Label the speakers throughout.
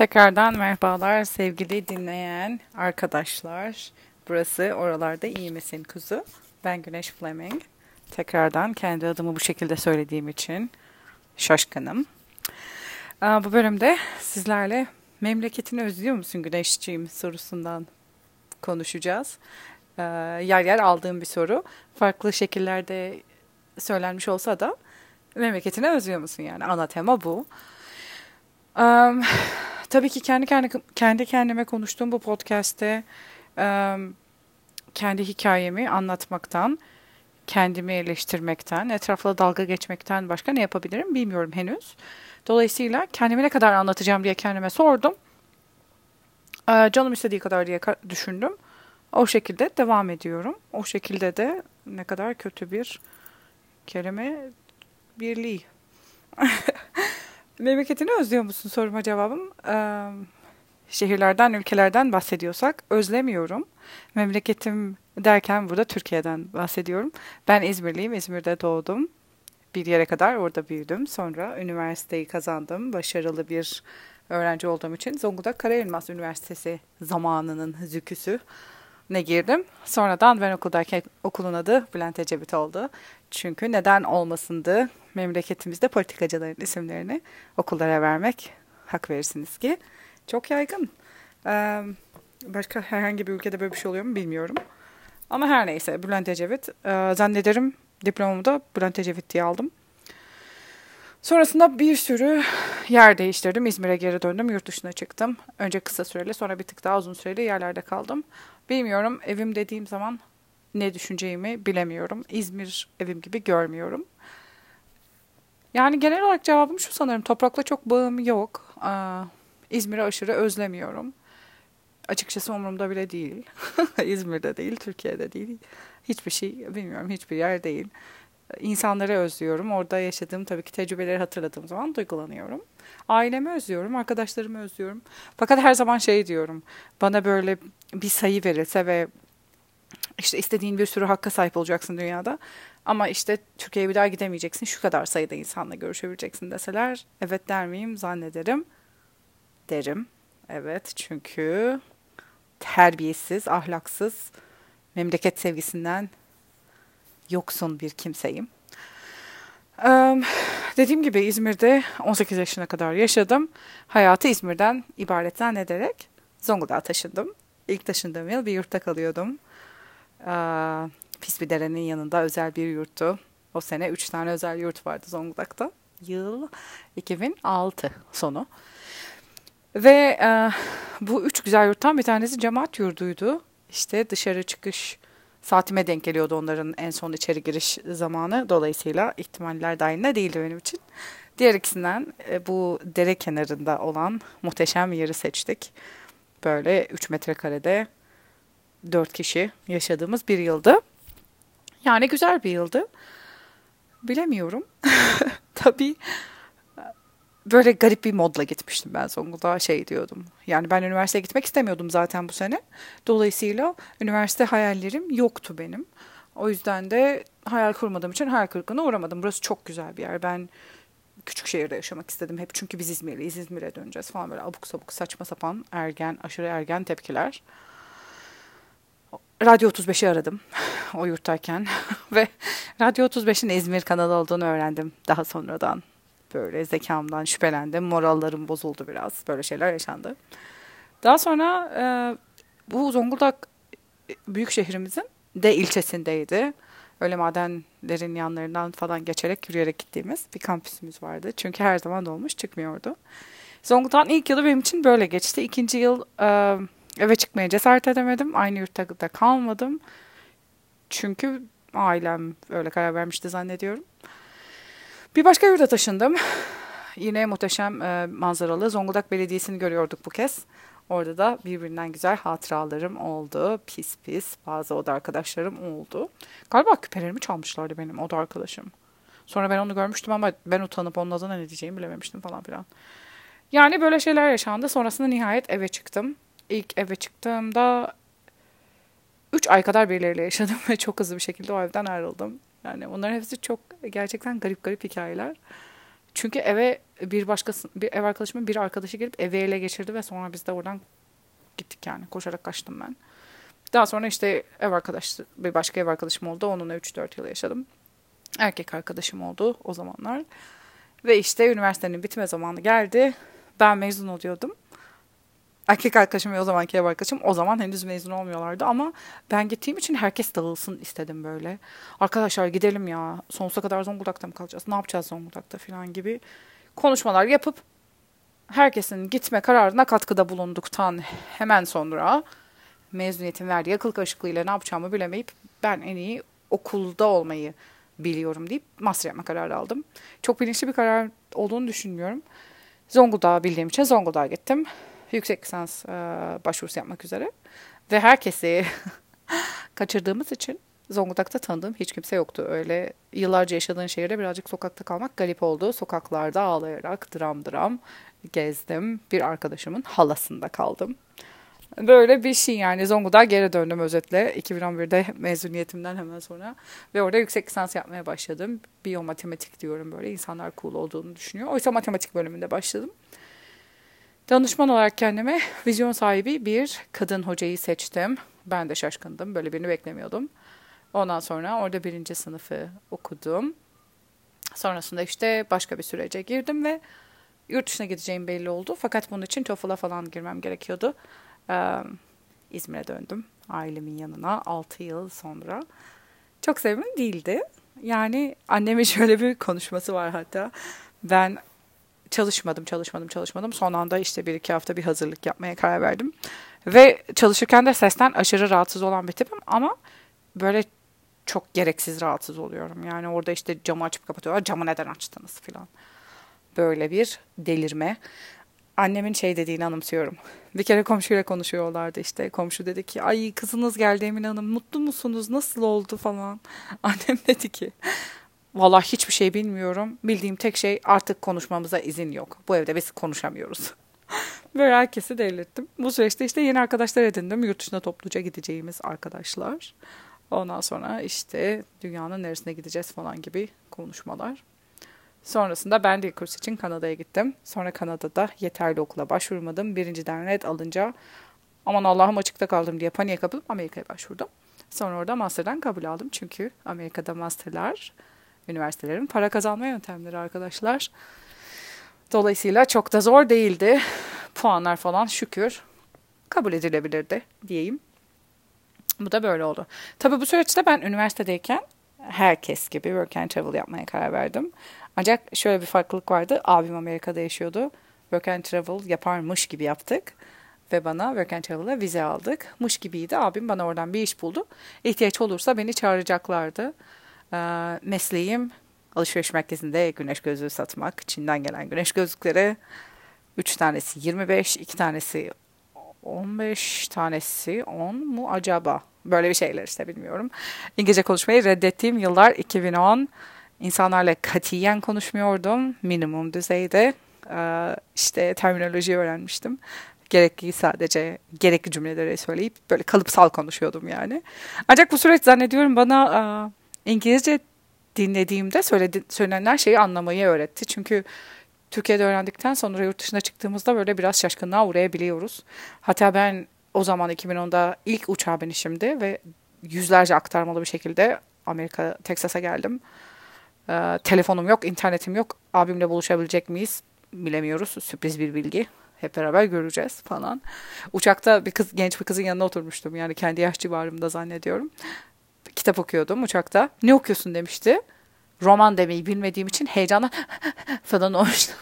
Speaker 1: Tekrardan merhabalar sevgili dinleyen arkadaşlar. Burası oralarda iyi misin kuzu? Ben Güneş Fleming. Tekrardan kendi adımı bu şekilde söylediğim için şaşkınım. Bu bölümde sizlerle memleketini özlüyor musun Güneşciğim sorusundan konuşacağız. Yer yer aldığım bir soru. Farklı şekillerde söylenmiş olsa da memleketini özlüyor musun yani ana tema bu. Um, tabii ki kendi kendi kendi kendime konuştuğum bu podcast'te um, kendi hikayemi anlatmaktan, kendimi eleştirmekten, etrafla dalga geçmekten başka ne yapabilirim bilmiyorum henüz. Dolayısıyla kendimi ne kadar anlatacağım diye kendime sordum. Ee, canım istediği kadar diye düşündüm. O şekilde devam ediyorum. O şekilde de ne kadar kötü bir kelime birliği. Memleketini özlüyor musun soruma cevabım. Ee, şehirlerden, ülkelerden bahsediyorsak özlemiyorum. Memleketim derken burada Türkiye'den bahsediyorum. Ben İzmirliyim, İzmir'de doğdum. Bir yere kadar orada büyüdüm. Sonra üniversiteyi kazandım. Başarılı bir öğrenci olduğum için Zonguldak Karaelmas Üniversitesi zamanının züküsü ne girdim. Sonradan ben okuldayken okulun adı Bülent Ecevit oldu. Çünkü neden olmasındı memleketimizde politikacıların isimlerini okullara vermek hak verirsiniz ki. Çok yaygın. Ee, başka herhangi bir ülkede böyle bir şey oluyor mu bilmiyorum. Ama her neyse Bülent Ecevit. Ee, zannederim diplomamı da Bülent Ecevit diye aldım. Sonrasında bir sürü yer değiştirdim. İzmir'e geri döndüm. Yurt dışına çıktım. Önce kısa süreli sonra bir tık daha uzun süreli yerlerde kaldım. Bilmiyorum evim dediğim zaman ne düşüneceğimi bilemiyorum. İzmir evim gibi görmüyorum. Yani genel olarak cevabım şu sanırım. Toprakla çok bağım yok. İzmir'i aşırı özlemiyorum. Açıkçası umurumda bile değil. İzmir'de değil, Türkiye'de değil. Hiçbir şey bilmiyorum, hiçbir yer değil. İnsanları özlüyorum. Orada yaşadığım tabii ki tecrübeleri hatırladığım zaman duygulanıyorum. Ailemi özlüyorum, arkadaşlarımı özlüyorum. Fakat her zaman şey diyorum. Bana böyle bir sayı verilse ve işte istediğin bir sürü hakka sahip olacaksın dünyada. Ama işte Türkiye'ye bir daha gidemeyeceksin. Şu kadar sayıda insanla görüşebileceksin deseler. Evet der miyim? Zannederim. Derim. Evet çünkü terbiyesiz, ahlaksız, memleket sevgisinden yoksun bir kimseyim. Dediğim gibi İzmir'de 18 yaşına kadar yaşadım. Hayatı İzmir'den ibaret zannederek Zonguldak'a taşındım. İlk taşındığım yıl bir yurtta kalıyordum. Ee, pis bir derenin yanında özel bir yurttu. O sene 3 tane özel yurt vardı Zonguldak'ta. Yıl 2006 sonu. Ve bu üç güzel yurttan bir tanesi cemaat yurduydu. İşte dışarı çıkış saatime denk geliyordu onların en son içeri giriş zamanı. Dolayısıyla ihtimaller dahilinde değildi benim için. Diğer ikisinden e, bu dere kenarında olan muhteşem yeri seçtik. Böyle 3 metrekarede 4 kişi yaşadığımız bir yıldı. Yani güzel bir yıldı. Bilemiyorum. Tabii böyle garip bir modla gitmiştim ben Zonguldak'a şey diyordum. Yani ben üniversiteye gitmek istemiyordum zaten bu sene. Dolayısıyla üniversite hayallerim yoktu benim. O yüzden de hayal kurmadığım için hayal kırıklığına uğramadım. Burası çok güzel bir yer. Ben küçük şehirde yaşamak istedim hep. Çünkü biz İzmirliyiz, İzmir'e döneceğiz falan böyle abuk sabuk saçma sapan ergen, aşırı ergen tepkiler. Radyo 35'i aradım o yurttayken ve Radyo 35'in İzmir kanalı olduğunu öğrendim daha sonradan böyle zekamdan şüphelendim. Morallerim bozuldu biraz. Böyle şeyler yaşandı. Daha sonra e, bu Zonguldak e, büyük şehrimizin de ilçesindeydi. Öyle madenlerin yanlarından falan geçerek yürüyerek gittiğimiz bir kampüsümüz vardı. Çünkü her zaman dolmuş çıkmıyordu. Zonguldak'ın ilk yılı benim için böyle geçti. İkinci yıl e, eve çıkmaya cesaret edemedim. Aynı yurtta kalmadım. Çünkü ailem öyle karar vermişti zannediyorum. Bir başka yurda taşındım. Yine muhteşem e, manzaralı Zonguldak Belediyesi'ni görüyorduk bu kez. Orada da birbirinden güzel hatıralarım oldu. Pis pis bazı oda arkadaşlarım oldu. Galiba küpelerimi çalmışlardı benim oda arkadaşım. Sonra ben onu görmüştüm ama ben utanıp onun adına ne diyeceğimi bilememiştim falan filan. Yani böyle şeyler yaşandı. Sonrasında nihayet eve çıktım. İlk eve çıktığımda 3 ay kadar birileriyle yaşadım ve çok hızlı bir şekilde o evden ayrıldım. Yani onların hepsi çok gerçekten garip garip hikayeler. Çünkü eve bir başkası bir ev arkadaşımın bir arkadaşı gelip evi ele geçirdi ve sonra biz de oradan gittik yani. Koşarak kaçtım ben. Daha sonra işte ev arkadaş bir başka ev arkadaşım oldu. Onunla 3-4 yıl yaşadım. Erkek arkadaşım oldu o zamanlar. Ve işte üniversitenin bitme zamanı geldi. Ben mezun oluyordum. Erkek arkadaşım ve o zamanki ev arkadaşım o zaman henüz mezun olmuyorlardı ama ben gittiğim için herkes dağılsın istedim böyle. Arkadaşlar gidelim ya sonsuza kadar Zonguldak'ta mı kalacağız ne yapacağız Zonguldak'ta falan gibi konuşmalar yapıp herkesin gitme kararına katkıda bulunduktan hemen sonra mezuniyetin verdiği akıl karışıklığıyla ne yapacağımı bilemeyip ben en iyi okulda olmayı biliyorum deyip master yapma kararı aldım. Çok bilinçli bir karar olduğunu düşünmüyorum. Zonguldak'ı bildiğim için Zonguldak'a gittim. Yüksek lisans e, başvurusu yapmak üzere. Ve herkesi kaçırdığımız için Zonguldak'ta tanıdığım hiç kimse yoktu. Öyle yıllarca yaşadığın şehirde birazcık sokakta kalmak garip oldu. Sokaklarda ağlayarak dram dram gezdim. Bir arkadaşımın halasında kaldım. Böyle bir şey yani Zonguldak'a geri döndüm özetle 2011'de mezuniyetimden hemen sonra ve orada yüksek lisans yapmaya başladım. Biyomatematik diyorum böyle insanlar cool olduğunu düşünüyor. Oysa matematik bölümünde başladım. Danışman olarak kendime vizyon sahibi bir kadın hocayı seçtim. Ben de şaşkındım. Böyle birini beklemiyordum. Ondan sonra orada birinci sınıfı okudum. Sonrasında işte başka bir sürece girdim ve yurt dışına gideceğim belli oldu. Fakat bunun için TOEFL'a falan girmem gerekiyordu. Ee, İzmir'e döndüm ailemin yanına 6 yıl sonra. Çok sevimli değildi. Yani annemin şöyle bir konuşması var hatta. Ben çalışmadım, çalışmadım, çalışmadım. Son anda işte bir iki hafta bir hazırlık yapmaya karar verdim. Ve çalışırken de sesten aşırı rahatsız olan bir tipim ama böyle çok gereksiz rahatsız oluyorum. Yani orada işte camı açıp kapatıyorlar. Camı neden açtınız falan. Böyle bir delirme. Annemin şey dediğini anımsıyorum. Bir kere komşuyla konuşuyorlardı işte. Komşu dedi ki ay kızınız geldi Emine Hanım mutlu musunuz nasıl oldu falan. Annem dedi ki Vallahi hiçbir şey bilmiyorum. Bildiğim tek şey artık konuşmamıza izin yok. Bu evde biz konuşamıyoruz. Böyle herkesi delirttim. Bu süreçte işte yeni arkadaşlar edindim. Yurt dışına topluca gideceğimiz arkadaşlar. Ondan sonra işte dünyanın neresine gideceğiz falan gibi konuşmalar. Sonrasında ben de kurs için Kanada'ya gittim. Sonra Kanada'da yeterli okula başvurmadım. Birinciden red alınca aman Allah'ım açıkta kaldım diye paniğe kapılıp Amerika'ya başvurdum. Sonra orada master'dan kabul aldım. Çünkü Amerika'da master'lar üniversitelerin para kazanma yöntemleri arkadaşlar. Dolayısıyla çok da zor değildi. Puanlar falan şükür kabul edilebilirdi diyeyim. Bu da böyle oldu. Tabii bu süreçte ben üniversitedeyken herkes gibi work and travel yapmaya karar verdim. Ancak şöyle bir farklılık vardı. Abim Amerika'da yaşıyordu. Work and travel yaparmış gibi yaptık. Ve bana work and travel'a vize aldık. Mış gibiydi. Abim bana oradan bir iş buldu. İhtiyaç olursa beni çağıracaklardı. Ee, mesleğim alışveriş merkezinde güneş gözlüğü satmak. Çin'den gelen güneş gözlükleri. 3 tanesi 25, 2 tanesi 15 tanesi 10 mu acaba? Böyle bir şeyler işte bilmiyorum. İngilizce konuşmayı reddettiğim yıllar 2010. İnsanlarla katiyen konuşmuyordum. Minimum düzeyde. Ee, işte terminoloji öğrenmiştim. Gerekli sadece gerekli cümleleri söyleyip böyle kalıpsal konuşuyordum yani. Ancak bu süreç zannediyorum bana İngilizce dinlediğimde söyledi, söylenen şeyi anlamayı öğretti. Çünkü Türkiye'de öğrendikten sonra yurt dışına çıktığımızda böyle biraz şaşkınlığa uğrayabiliyoruz. Hatta ben o zaman 2010'da ilk uçağa binişimdi ve yüzlerce aktarmalı bir şekilde Amerika, Texas'a geldim. Ee, telefonum yok, internetim yok. Abimle buluşabilecek miyiz bilemiyoruz. Sürpriz bir bilgi. Hep beraber göreceğiz falan. Uçakta bir kız, genç bir kızın yanına oturmuştum. Yani kendi yaş civarımda zannediyorum kitap okuyordum uçakta. Ne okuyorsun demişti. Roman demeyi bilmediğim için heyecanla falan olmuştu.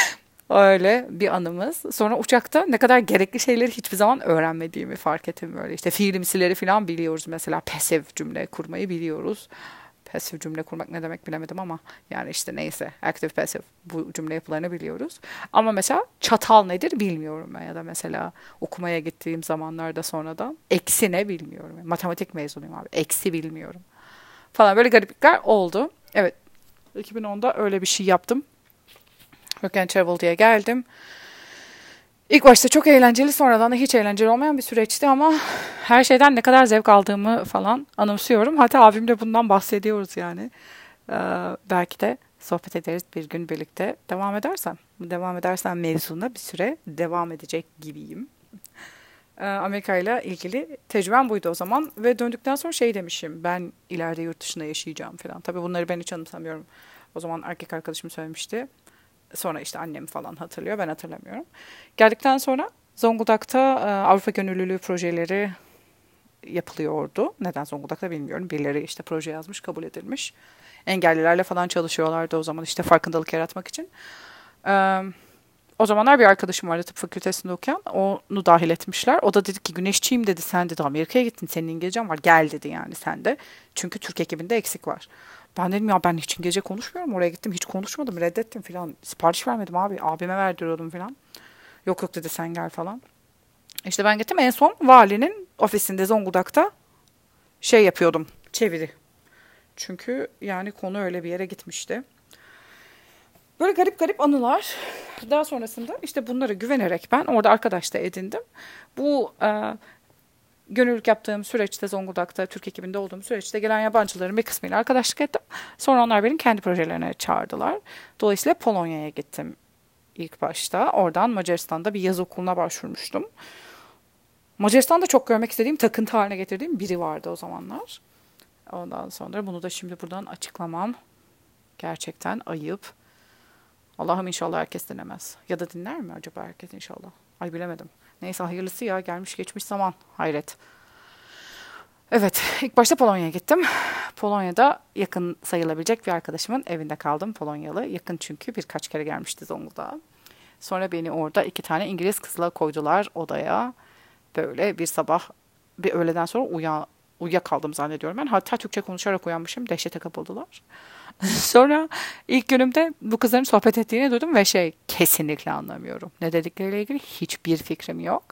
Speaker 1: Öyle bir anımız. Sonra uçakta ne kadar gerekli şeyleri hiçbir zaman öğrenmediğimi fark ettim böyle. İşte fiilimsileri falan biliyoruz mesela. Pasif cümle kurmayı biliyoruz pasif cümle kurmak ne demek bilemedim ama yani işte neyse active passive bu cümle yapılarını biliyoruz. Ama mesela çatal nedir bilmiyorum ben ya da mesela okumaya gittiğim zamanlarda sonradan eksi ne bilmiyorum. Matematik mezunuyum abi eksi bilmiyorum falan böyle gariplikler oldu. Evet 2010'da öyle bir şey yaptım. Work and Travel diye geldim. İlk başta çok eğlenceli sonradan da hiç eğlenceli olmayan bir süreçti ama her şeyden ne kadar zevk aldığımı falan anımsıyorum. Hatta abimle bundan bahsediyoruz yani. Ee, belki de sohbet ederiz bir gün birlikte. Devam edersem, devam edersem mevzuna bir süre devam edecek gibiyim. Ee, Amerika ile ilgili tecrübem buydu o zaman ve döndükten sonra şey demişim ben ileride yurt dışında yaşayacağım falan. Tabii bunları ben hiç anımsamıyorum. O zaman erkek arkadaşım söylemişti. Sonra işte annem falan hatırlıyor ben hatırlamıyorum. Geldikten sonra Zonguldak'ta e, Avrupa Gönüllülüğü projeleri yapılıyordu. Neden Zonguldak'ta bilmiyorum. Birileri işte proje yazmış, kabul edilmiş. Engellilerle falan çalışıyorlardı o zaman işte farkındalık yaratmak için. Ee, o zamanlar bir arkadaşım vardı tıp fakültesinde okuyan. Onu dahil etmişler. O da dedi ki güneşçiyim dedi. Sen dedi Amerika'ya gittin. Senin İngilizcen var. Gel dedi yani sen de. Çünkü Türk ekibinde eksik var. Ben dedim ya ben hiç İngilizce konuşmuyorum. Oraya gittim hiç konuşmadım. Reddettim falan. Sipariş vermedim abi. Abime verdiriyordum falan. Yok yok dedi sen gel falan. İşte ben gittim en son valinin ofisinde Zonguldak'ta şey yapıyordum. Çeviri. Çünkü yani konu öyle bir yere gitmişti. Böyle garip garip anılar. Daha sonrasında işte bunlara güvenerek ben orada arkadaş da edindim. Bu e, gönüllülük yaptığım süreçte Zonguldak'ta Türk ekibinde olduğum süreçte gelen yabancıların bir kısmıyla arkadaşlık ettim. Sonra onlar benim kendi projelerine çağırdılar. Dolayısıyla Polonya'ya gittim ilk başta. Oradan Macaristan'da bir yaz okuluna başvurmuştum. Macaristan'da çok görmek istediğim, takıntı haline getirdiğim biri vardı o zamanlar. Ondan sonra bunu da şimdi buradan açıklamam. Gerçekten ayıp. Allah'ım inşallah herkes dinlemez. Ya da dinler mi acaba herkes inşallah? Ay bilemedim. Neyse hayırlısı ya gelmiş geçmiş zaman. Hayret. Evet ilk başta Polonya'ya gittim. Polonya'da yakın sayılabilecek bir arkadaşımın evinde kaldım Polonyalı. Yakın çünkü birkaç kere gelmişti Zonguldak'a. Sonra beni orada iki tane İngiliz kızla koydular odaya. Böyle bir sabah bir öğleden sonra uya, uyuyakaldım zannediyorum ben. Hatta Türkçe konuşarak uyanmışım. Dehşete kapıldılar. Sonra ilk günümde bu kızların sohbet ettiğini duydum ve şey kesinlikle anlamıyorum. Ne dedikleriyle ilgili hiçbir fikrim yok.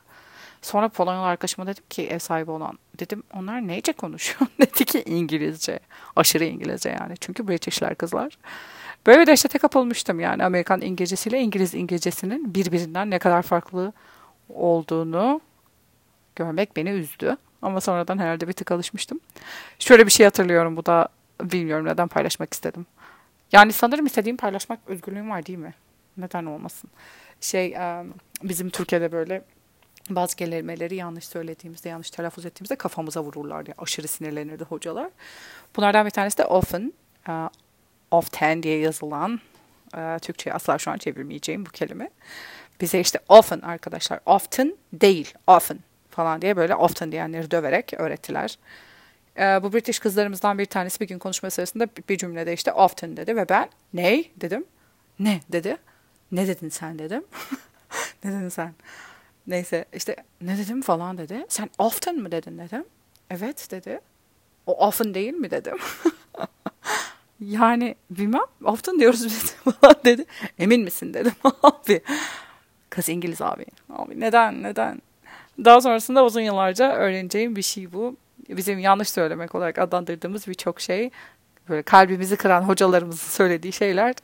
Speaker 1: Sonra Polonyalı arkadaşıma dedim ki ev sahibi olan dedim onlar neyce konuşuyor? Dedi ki İngilizce. Aşırı İngilizce yani. Çünkü Britishler kızlar. Böyle dehşete kapılmıştım yani Amerikan İngilizcesiyle İngiliz İngilizcesinin birbirinden ne kadar farklı olduğunu görmek beni üzdü. Ama sonradan herhalde bir tık alışmıştım. Şöyle bir şey hatırlıyorum bu da bilmiyorum neden paylaşmak istedim. Yani sanırım istediğim paylaşmak özgürlüğüm var değil mi? Neden olmasın? Şey bizim Türkiye'de böyle bazı kelimeleri yanlış söylediğimizde, yanlış telaffuz ettiğimizde kafamıza vururlar diye aşırı sinirlenirdi hocalar. Bunlardan bir tanesi de often, often diye yazılan, Türkçe'ye asla şu an çevirmeyeceğim bu kelime. Bize işte often arkadaşlar, often değil, often falan diye böyle often diyenleri döverek öğrettiler. Ee, bu British kızlarımızdan bir tanesi bir gün konuşma sırasında bir cümlede işte often dedi ve ben ney dedim. Ne dedi. Ne dedin sen dedim. ne dedin sen? Neyse işte ne dedim falan dedi. Sen often mı dedin dedim. Evet dedi. O often değil mi dedim. yani bilmem often diyoruz biz falan dedi. Emin misin dedim abi. Kız İngiliz abi. Abi neden neden? Daha sonrasında uzun yıllarca öğreneceğim bir şey bu. Bizim yanlış söylemek olarak adlandırdığımız birçok şey böyle kalbimizi kıran hocalarımızın söylediği şeyler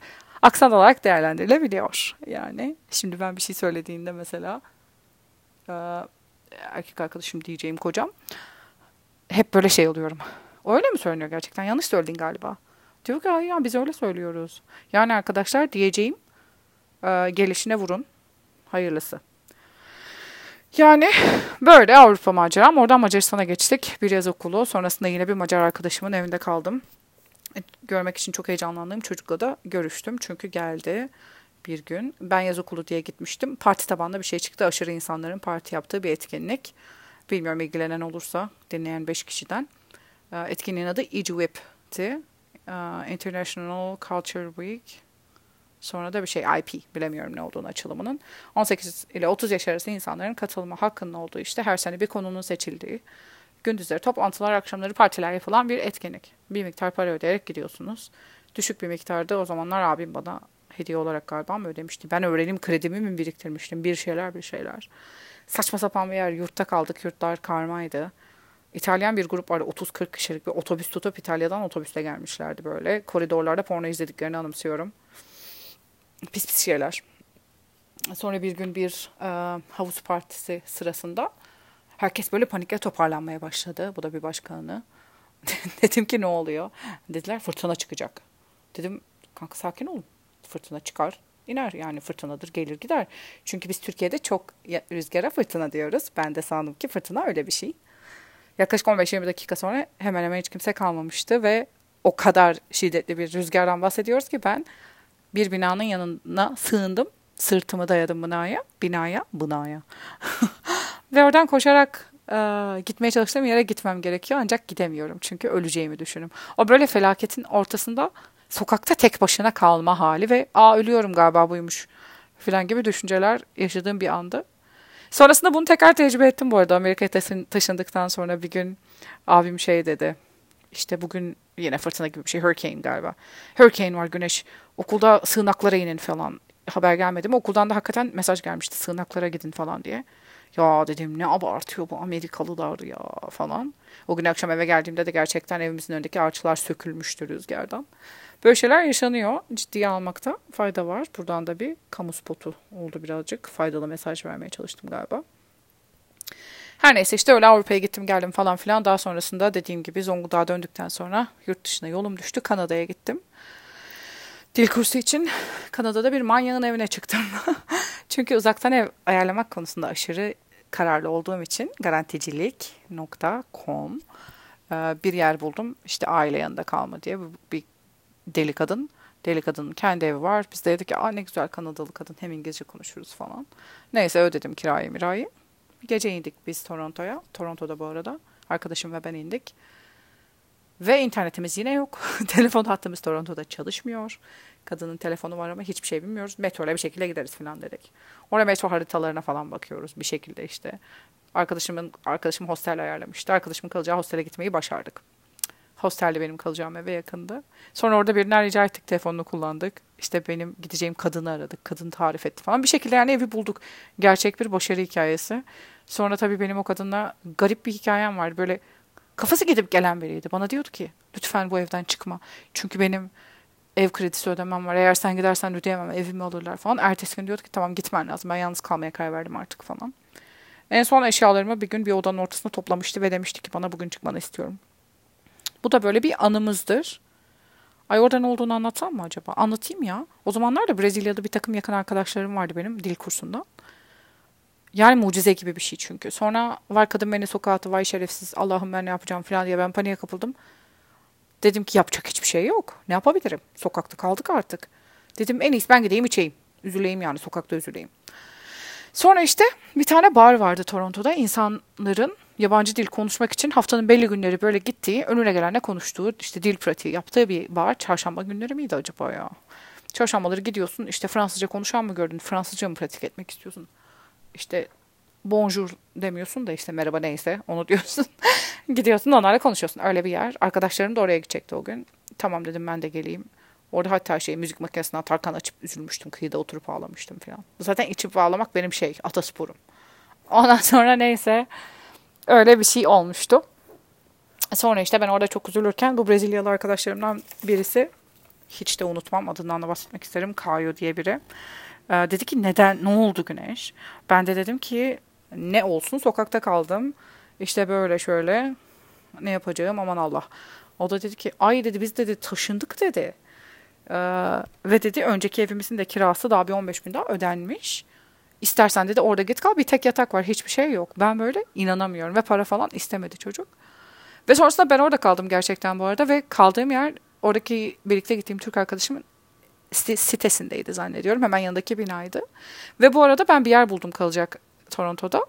Speaker 1: aksan olarak değerlendirilebiliyor. Yani şimdi ben bir şey söylediğinde mesela erkek arkadaşım diyeceğim kocam hep böyle şey oluyorum. Öyle mi söyleniyor gerçekten? Yanlış söyledin galiba. Diyor ki hayır biz öyle söylüyoruz. Yani arkadaşlar diyeceğim gelişine vurun. Hayırlısı. Yani böyle Avrupa maceram. Oradan Macaristan'a geçtik. Bir yaz okulu. Sonrasında yine bir Macar arkadaşımın evinde kaldım. E, görmek için çok heyecanlandığım çocukla da görüştüm. Çünkü geldi bir gün. Ben yaz okulu diye gitmiştim. Parti tabanlı bir şey çıktı. Aşırı insanların parti yaptığı bir etkinlik. Bilmiyorum ilgilenen olursa dinleyen 5 kişiden. E, etkinliğin adı EGWIP'ti. E, International Culture Week. Sonra da bir şey IP bilemiyorum ne olduğunu açılımının. 18 ile 30 yaş arası insanların katılma hakkının olduğu işte her sene bir konunun seçildiği gündüzleri toplantılar akşamları partiler yapılan bir etkinlik. Bir miktar para ödeyerek gidiyorsunuz. Düşük bir miktarda o zamanlar abim bana hediye olarak galiba mı ödemişti. Ben öğrenim kredimi mi biriktirmiştim bir şeyler bir şeyler. Saçma sapan bir yer yurtta kaldık yurtlar karmaydı. İtalyan bir grup vardı 30-40 kişilik bir otobüs tutup İtalya'dan otobüste gelmişlerdi böyle. Koridorlarda porno izlediklerini anımsıyorum pis pis şeyler. Sonra bir gün bir e, havuz partisi sırasında herkes böyle panikle toparlanmaya başladı. Bu da bir başkanı. Dedim ki ne oluyor? Dediler fırtına çıkacak. Dedim Kanka sakin olun. Fırtına çıkar iner yani fırtınadır gelir gider. Çünkü biz Türkiye'de çok rüzgara fırtına diyoruz. Ben de sandım ki fırtına öyle bir şey. Yaklaşık 15-20 dakika sonra hemen hemen hiç kimse kalmamıştı ve o kadar şiddetli bir rüzgardan bahsediyoruz ki ben bir binanın yanına sığındım. Sırtımı dayadım binaya, binaya, binaya. ve oradan koşarak e, gitmeye çalıştığım yere gitmem gerekiyor ancak gidemiyorum çünkü öleceğimi düşünüyorum. O böyle felaketin ortasında sokakta tek başına kalma hali ve aa ölüyorum galiba buymuş falan gibi düşünceler yaşadığım bir anda. Sonrasında bunu tekrar tecrübe ettim bu arada. Amerika'ya taşındıktan sonra bir gün abim şey dedi. İşte bugün yine fırtına gibi bir şey. Hurricane galiba. Hurricane var güneş. Okulda sığınaklara inin falan. Haber gelmedi mi? Okuldan da hakikaten mesaj gelmişti. Sığınaklara gidin falan diye. Ya dedim ne abartıyor bu Amerikalılar ya falan. O gün akşam eve geldiğimde de gerçekten evimizin önündeki ağaçlar sökülmüştü rüzgardan. Böyle şeyler yaşanıyor. Ciddiye almakta fayda var. Buradan da bir kamu spotu oldu birazcık. Faydalı mesaj vermeye çalıştım galiba. Her neyse işte öyle Avrupa'ya gittim geldim falan filan. Daha sonrasında dediğim gibi Zonguldak'a döndükten sonra yurt dışına yolum düştü. Kanada'ya gittim. Dil kursu için Kanada'da bir manyağın evine çıktım. Çünkü uzaktan ev ayarlamak konusunda aşırı kararlı olduğum için garanticilik.com bir yer buldum. İşte aile yanında kalma diye bir deli kadın. Deli kadının kendi evi var. Biz de dedik ki ne güzel Kanadalı kadın hem İngilizce konuşuruz falan. Neyse ödedim kirayı mirayı. Gece indik biz Toronto'ya. Toronto'da bu arada. Arkadaşım ve ben indik. Ve internetimiz yine yok. Telefon hattımız Toronto'da çalışmıyor. Kadının telefonu var ama hiçbir şey bilmiyoruz. Metro ile bir şekilde gideriz falan dedik. Orada metro haritalarına falan bakıyoruz bir şekilde işte. Arkadaşımın arkadaşım hostel ayarlamıştı. Arkadaşımın kalacağı hostele gitmeyi başardık. Hostelde benim kalacağım eve yakındı. Sonra orada birinden rica ettik telefonunu kullandık. İşte benim gideceğim kadını aradık. Kadın tarif etti falan. Bir şekilde yani evi bulduk. Gerçek bir başarı hikayesi. Sonra tabii benim o kadınla garip bir hikayem vardı. Böyle kafası gidip gelen biriydi. Bana diyordu ki lütfen bu evden çıkma. Çünkü benim ev kredisi ödemem var. Eğer sen gidersen ödeyemem. Evimi alırlar falan. Ertesi gün diyordu ki tamam gitmen lazım. Ben yalnız kalmaya karar verdim artık falan. En son eşyalarımı bir gün bir odanın ortasına toplamıştı ve demişti ki bana bugün çıkmanı istiyorum. Bu da böyle bir anımızdır. Ay orada ne olduğunu anlatsam mı acaba? Anlatayım ya. O zamanlar da Brezilya'da bir takım yakın arkadaşlarım vardı benim dil kursundan. Yani mucize gibi bir şey çünkü. Sonra var kadın beni sokağa attı. Vay şerefsiz Allah'ım ben ne yapacağım falan diye ben paniğe kapıldım. Dedim ki yapacak hiçbir şey yok. Ne yapabilirim? Sokakta kaldık artık. Dedim en iyisi ben gideyim içeyim. Üzüleyim yani sokakta üzüleyim. Sonra işte bir tane bar vardı Toronto'da. İnsanların yabancı dil konuşmak için haftanın belli günleri böyle gittiği, önüne gelenle konuştuğu, işte dil pratiği yaptığı bir bar. Çarşamba günleri miydi acaba ya? Çarşambaları gidiyorsun işte Fransızca konuşan mı gördün? Fransızca mı pratik etmek istiyorsun? İşte bonjour demiyorsun da işte merhaba neyse onu diyorsun. gidiyorsun onlarla konuşuyorsun. Öyle bir yer. Arkadaşlarım da oraya gidecekti o gün. Tamam dedim ben de geleyim. Orada hatta şey müzik makinesine Tarkan açıp üzülmüştüm. Kıyıda oturup ağlamıştım falan. Zaten içip ağlamak benim şey atasporum. Ondan sonra neyse öyle bir şey olmuştu. Sonra işte ben orada çok üzülürken bu Brezilyalı arkadaşlarımdan birisi hiç de unutmam adından da bahsetmek isterim. Caio diye biri. Ee, dedi ki neden ne oldu Güneş? Ben de dedim ki ne olsun sokakta kaldım. İşte böyle şöyle ne yapacağım aman Allah. O da dedi ki ay dedi biz dedi taşındık dedi. Ee, ve dedi önceki evimizin de kirası daha bir 15 bin daha ödenmiş. İstersen dedi orada git kal bir tek yatak var hiçbir şey yok. Ben böyle inanamıyorum ve para falan istemedi çocuk. Ve sonrasında ben orada kaldım gerçekten bu arada ve kaldığım yer oradaki birlikte gittiğim Türk arkadaşımın sitesindeydi zannediyorum. Hemen yanındaki binaydı. Ve bu arada ben bir yer buldum kalacak Toronto'da.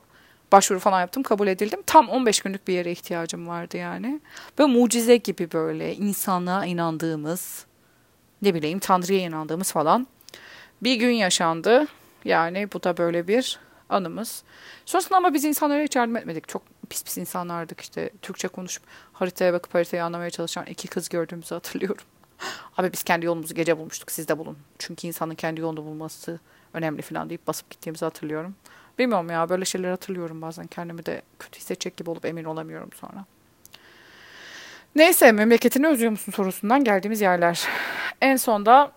Speaker 1: Başvuru falan yaptım, kabul edildim. Tam 15 günlük bir yere ihtiyacım vardı yani. Böyle mucize gibi böyle insanlığa inandığımız, ne bileyim Tanrı'ya inandığımız falan bir gün yaşandı. Yani bu da böyle bir anımız. Sonrasında ama biz insanlara hiç yardım etmedik. Çok pis pis insanlardık işte. Türkçe konuşup haritaya bakıp haritayı anlamaya çalışan iki kız gördüğümüzü hatırlıyorum. Abi biz kendi yolumuzu gece bulmuştuk siz de bulun. Çünkü insanın kendi yolunu bulması önemli falan deyip basıp gittiğimizi hatırlıyorum. Bilmiyorum ya böyle şeyler hatırlıyorum bazen. Kendimi de kötü hissedecek gibi olup emin olamıyorum sonra. Neyse memleketini özlüyor musun sorusundan geldiğimiz yerler. En sonda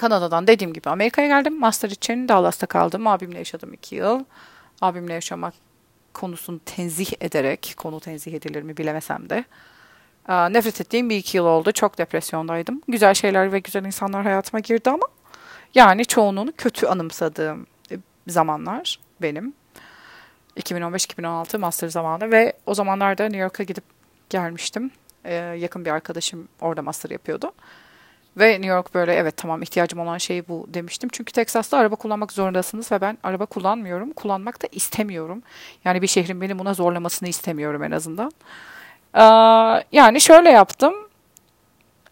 Speaker 1: Kanada'dan dediğim gibi Amerika'ya geldim. Master için Dallas'ta kaldım. Abimle yaşadım iki yıl. Abimle yaşamak konusunu tenzih ederek, konu tenzih edilir mi bilemesem de nefret ettiğim bir iki yıl oldu. Çok depresyondaydım. Güzel şeyler ve güzel insanlar hayatıma girdi ama yani çoğunluğunu kötü anımsadığım zamanlar benim. 2015-2016 master zamanı ve o zamanlarda New York'a gidip gelmiştim. Ee, yakın bir arkadaşım orada master yapıyordu. Ve New York böyle evet tamam ihtiyacım olan şey bu demiştim. Çünkü Texas'ta araba kullanmak zorundasınız ve ben araba kullanmıyorum. Kullanmak da istemiyorum. Yani bir şehrin beni buna zorlamasını istemiyorum en azından. Ee, yani şöyle yaptım.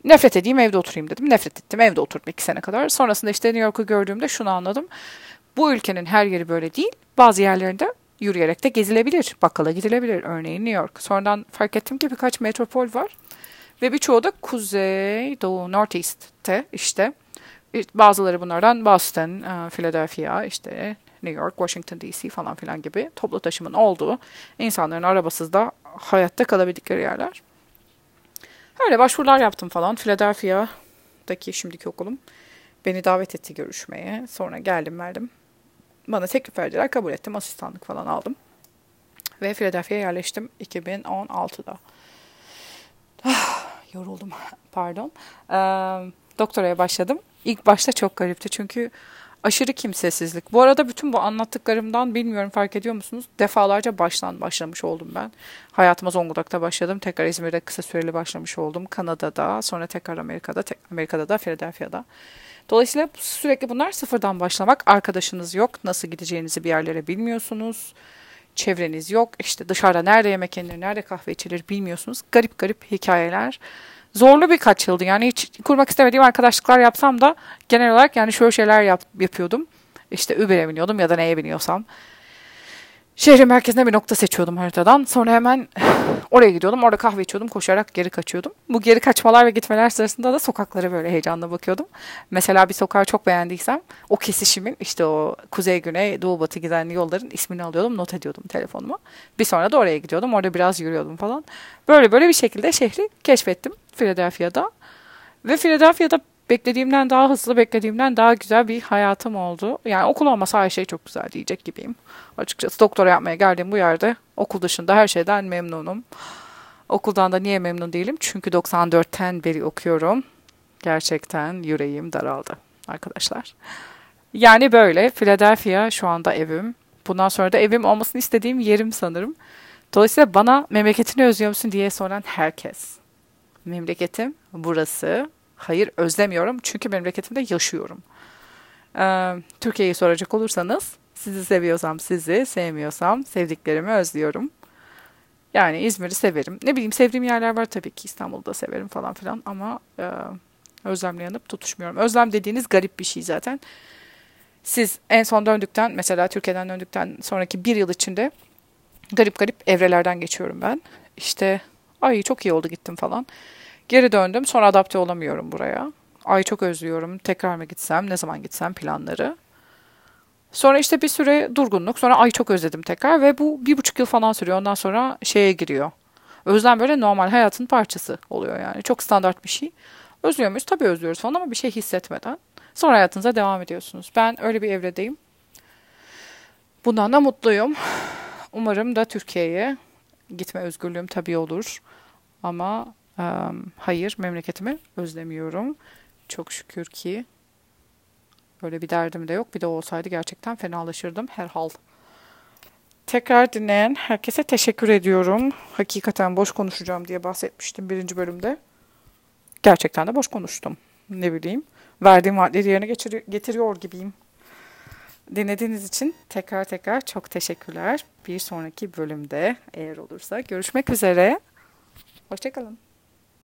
Speaker 1: Nefret edeyim evde oturayım dedim. Nefret ettim evde oturdum iki sene kadar. Sonrasında işte New York'u gördüğümde şunu anladım. Bu ülkenin her yeri böyle değil. Bazı yerlerinde yürüyerek de gezilebilir. Bakkala gidilebilir. Örneğin New York. Sonradan fark ettim ki birkaç metropol var. Ve birçoğu da kuzey, doğu, northeast'te işte. Bazıları bunlardan Boston, e, Philadelphia, işte New York, Washington DC falan filan gibi toplu taşımın olduğu, insanların arabasız da hayatta kalabildikleri yerler. Öyle başvurular yaptım falan. Philadelphia'daki şimdiki okulum beni davet etti görüşmeye. Sonra geldim verdim. Bana teklif verdiler. Kabul ettim. Asistanlık falan aldım. Ve Philadelphia'ya yerleştim 2016'da. Yoruldum. Pardon. Ee, doktoraya başladım. İlk başta çok garipti çünkü aşırı kimsesizlik. Bu arada bütün bu anlattıklarımdan bilmiyorum fark ediyor musunuz? Defalarca baştan başlamış oldum ben. Hayatıma Zonguldak'ta başladım. Tekrar İzmir'de kısa süreli başlamış oldum. Kanada'da, sonra tekrar Amerika'da, tek, Amerika'da da Philadelphia'da. Dolayısıyla sürekli bunlar sıfırdan başlamak. Arkadaşınız yok. Nasıl gideceğinizi bir yerlere bilmiyorsunuz. Çevreniz yok. İşte dışarıda nerede yemek yenir, nerede kahve içilir bilmiyorsunuz. Garip garip hikayeler. Zorlu birkaç yıldı. Yani hiç kurmak istemediğim arkadaşlıklar yapsam da genel olarak yani şöyle şeyler yap, yapıyordum. İşte Uber'e biniyordum ya da neye biniyorsam. Şehrin merkezine bir nokta seçiyordum haritadan. Sonra hemen oraya gidiyordum. Orada kahve içiyordum. Koşarak geri kaçıyordum. Bu geri kaçmalar ve gitmeler sırasında da sokaklara böyle heyecanla bakıyordum. Mesela bir sokağı çok beğendiysem o kesişimin işte o kuzey güney doğu batı giden yolların ismini alıyordum. Not ediyordum telefonuma. Bir sonra da oraya gidiyordum. Orada biraz yürüyordum falan. Böyle böyle bir şekilde şehri keşfettim Philadelphia'da. Ve Philadelphia'da beklediğimden daha hızlı, beklediğimden daha güzel bir hayatım oldu. Yani okul olmasa her şey çok güzel diyecek gibiyim. Açıkçası doktora yapmaya geldiğim bu yerde okul dışında her şeyden memnunum. Okuldan da niye memnun değilim? Çünkü 94'ten beri okuyorum. Gerçekten yüreğim daraldı arkadaşlar. Yani böyle Philadelphia şu anda evim. Bundan sonra da evim olmasını istediğim yerim sanırım. Dolayısıyla bana memleketini özlüyor musun diye soran herkes. Memleketim burası Hayır özlemiyorum çünkü memleketimde yaşıyorum. Ee, Türkiye'yi soracak olursanız sizi seviyorsam sizi, sevmiyorsam sevdiklerimi özlüyorum. Yani İzmir'i severim. Ne bileyim sevdiğim yerler var tabii ki İstanbul'da severim falan filan ama e, özlemle yanıp tutuşmuyorum. Özlem dediğiniz garip bir şey zaten. Siz en son döndükten mesela Türkiye'den döndükten sonraki bir yıl içinde garip garip evrelerden geçiyorum ben. İşte ay çok iyi oldu gittim falan. Geri döndüm. Sonra adapte olamıyorum buraya. Ay çok özlüyorum. Tekrar mı gitsem? Ne zaman gitsem planları. Sonra işte bir süre durgunluk. Sonra ay çok özledim tekrar. Ve bu bir buçuk yıl falan sürüyor. Ondan sonra şeye giriyor. Özlem böyle normal hayatın parçası oluyor yani. Çok standart bir şey. Özlüyor muyuz? Tabii özlüyoruz falan ama bir şey hissetmeden. Sonra hayatınıza devam ediyorsunuz. Ben öyle bir evredeyim. Bundan da mutluyum. Umarım da Türkiye'ye gitme özgürlüğüm tabii olur. Ama hayır memleketimi özlemiyorum. Çok şükür ki öyle bir derdim de yok. Bir de olsaydı gerçekten fenalaşırdım herhal. Tekrar dinleyen herkese teşekkür ediyorum. Hakikaten boş konuşacağım diye bahsetmiştim birinci bölümde. Gerçekten de boş konuştum. Ne bileyim. Verdiğim vaatleri yerine getiriyor, getiriyor gibiyim. Dinlediğiniz için tekrar tekrar çok teşekkürler. Bir sonraki bölümde eğer olursa görüşmek üzere. Hoşçakalın.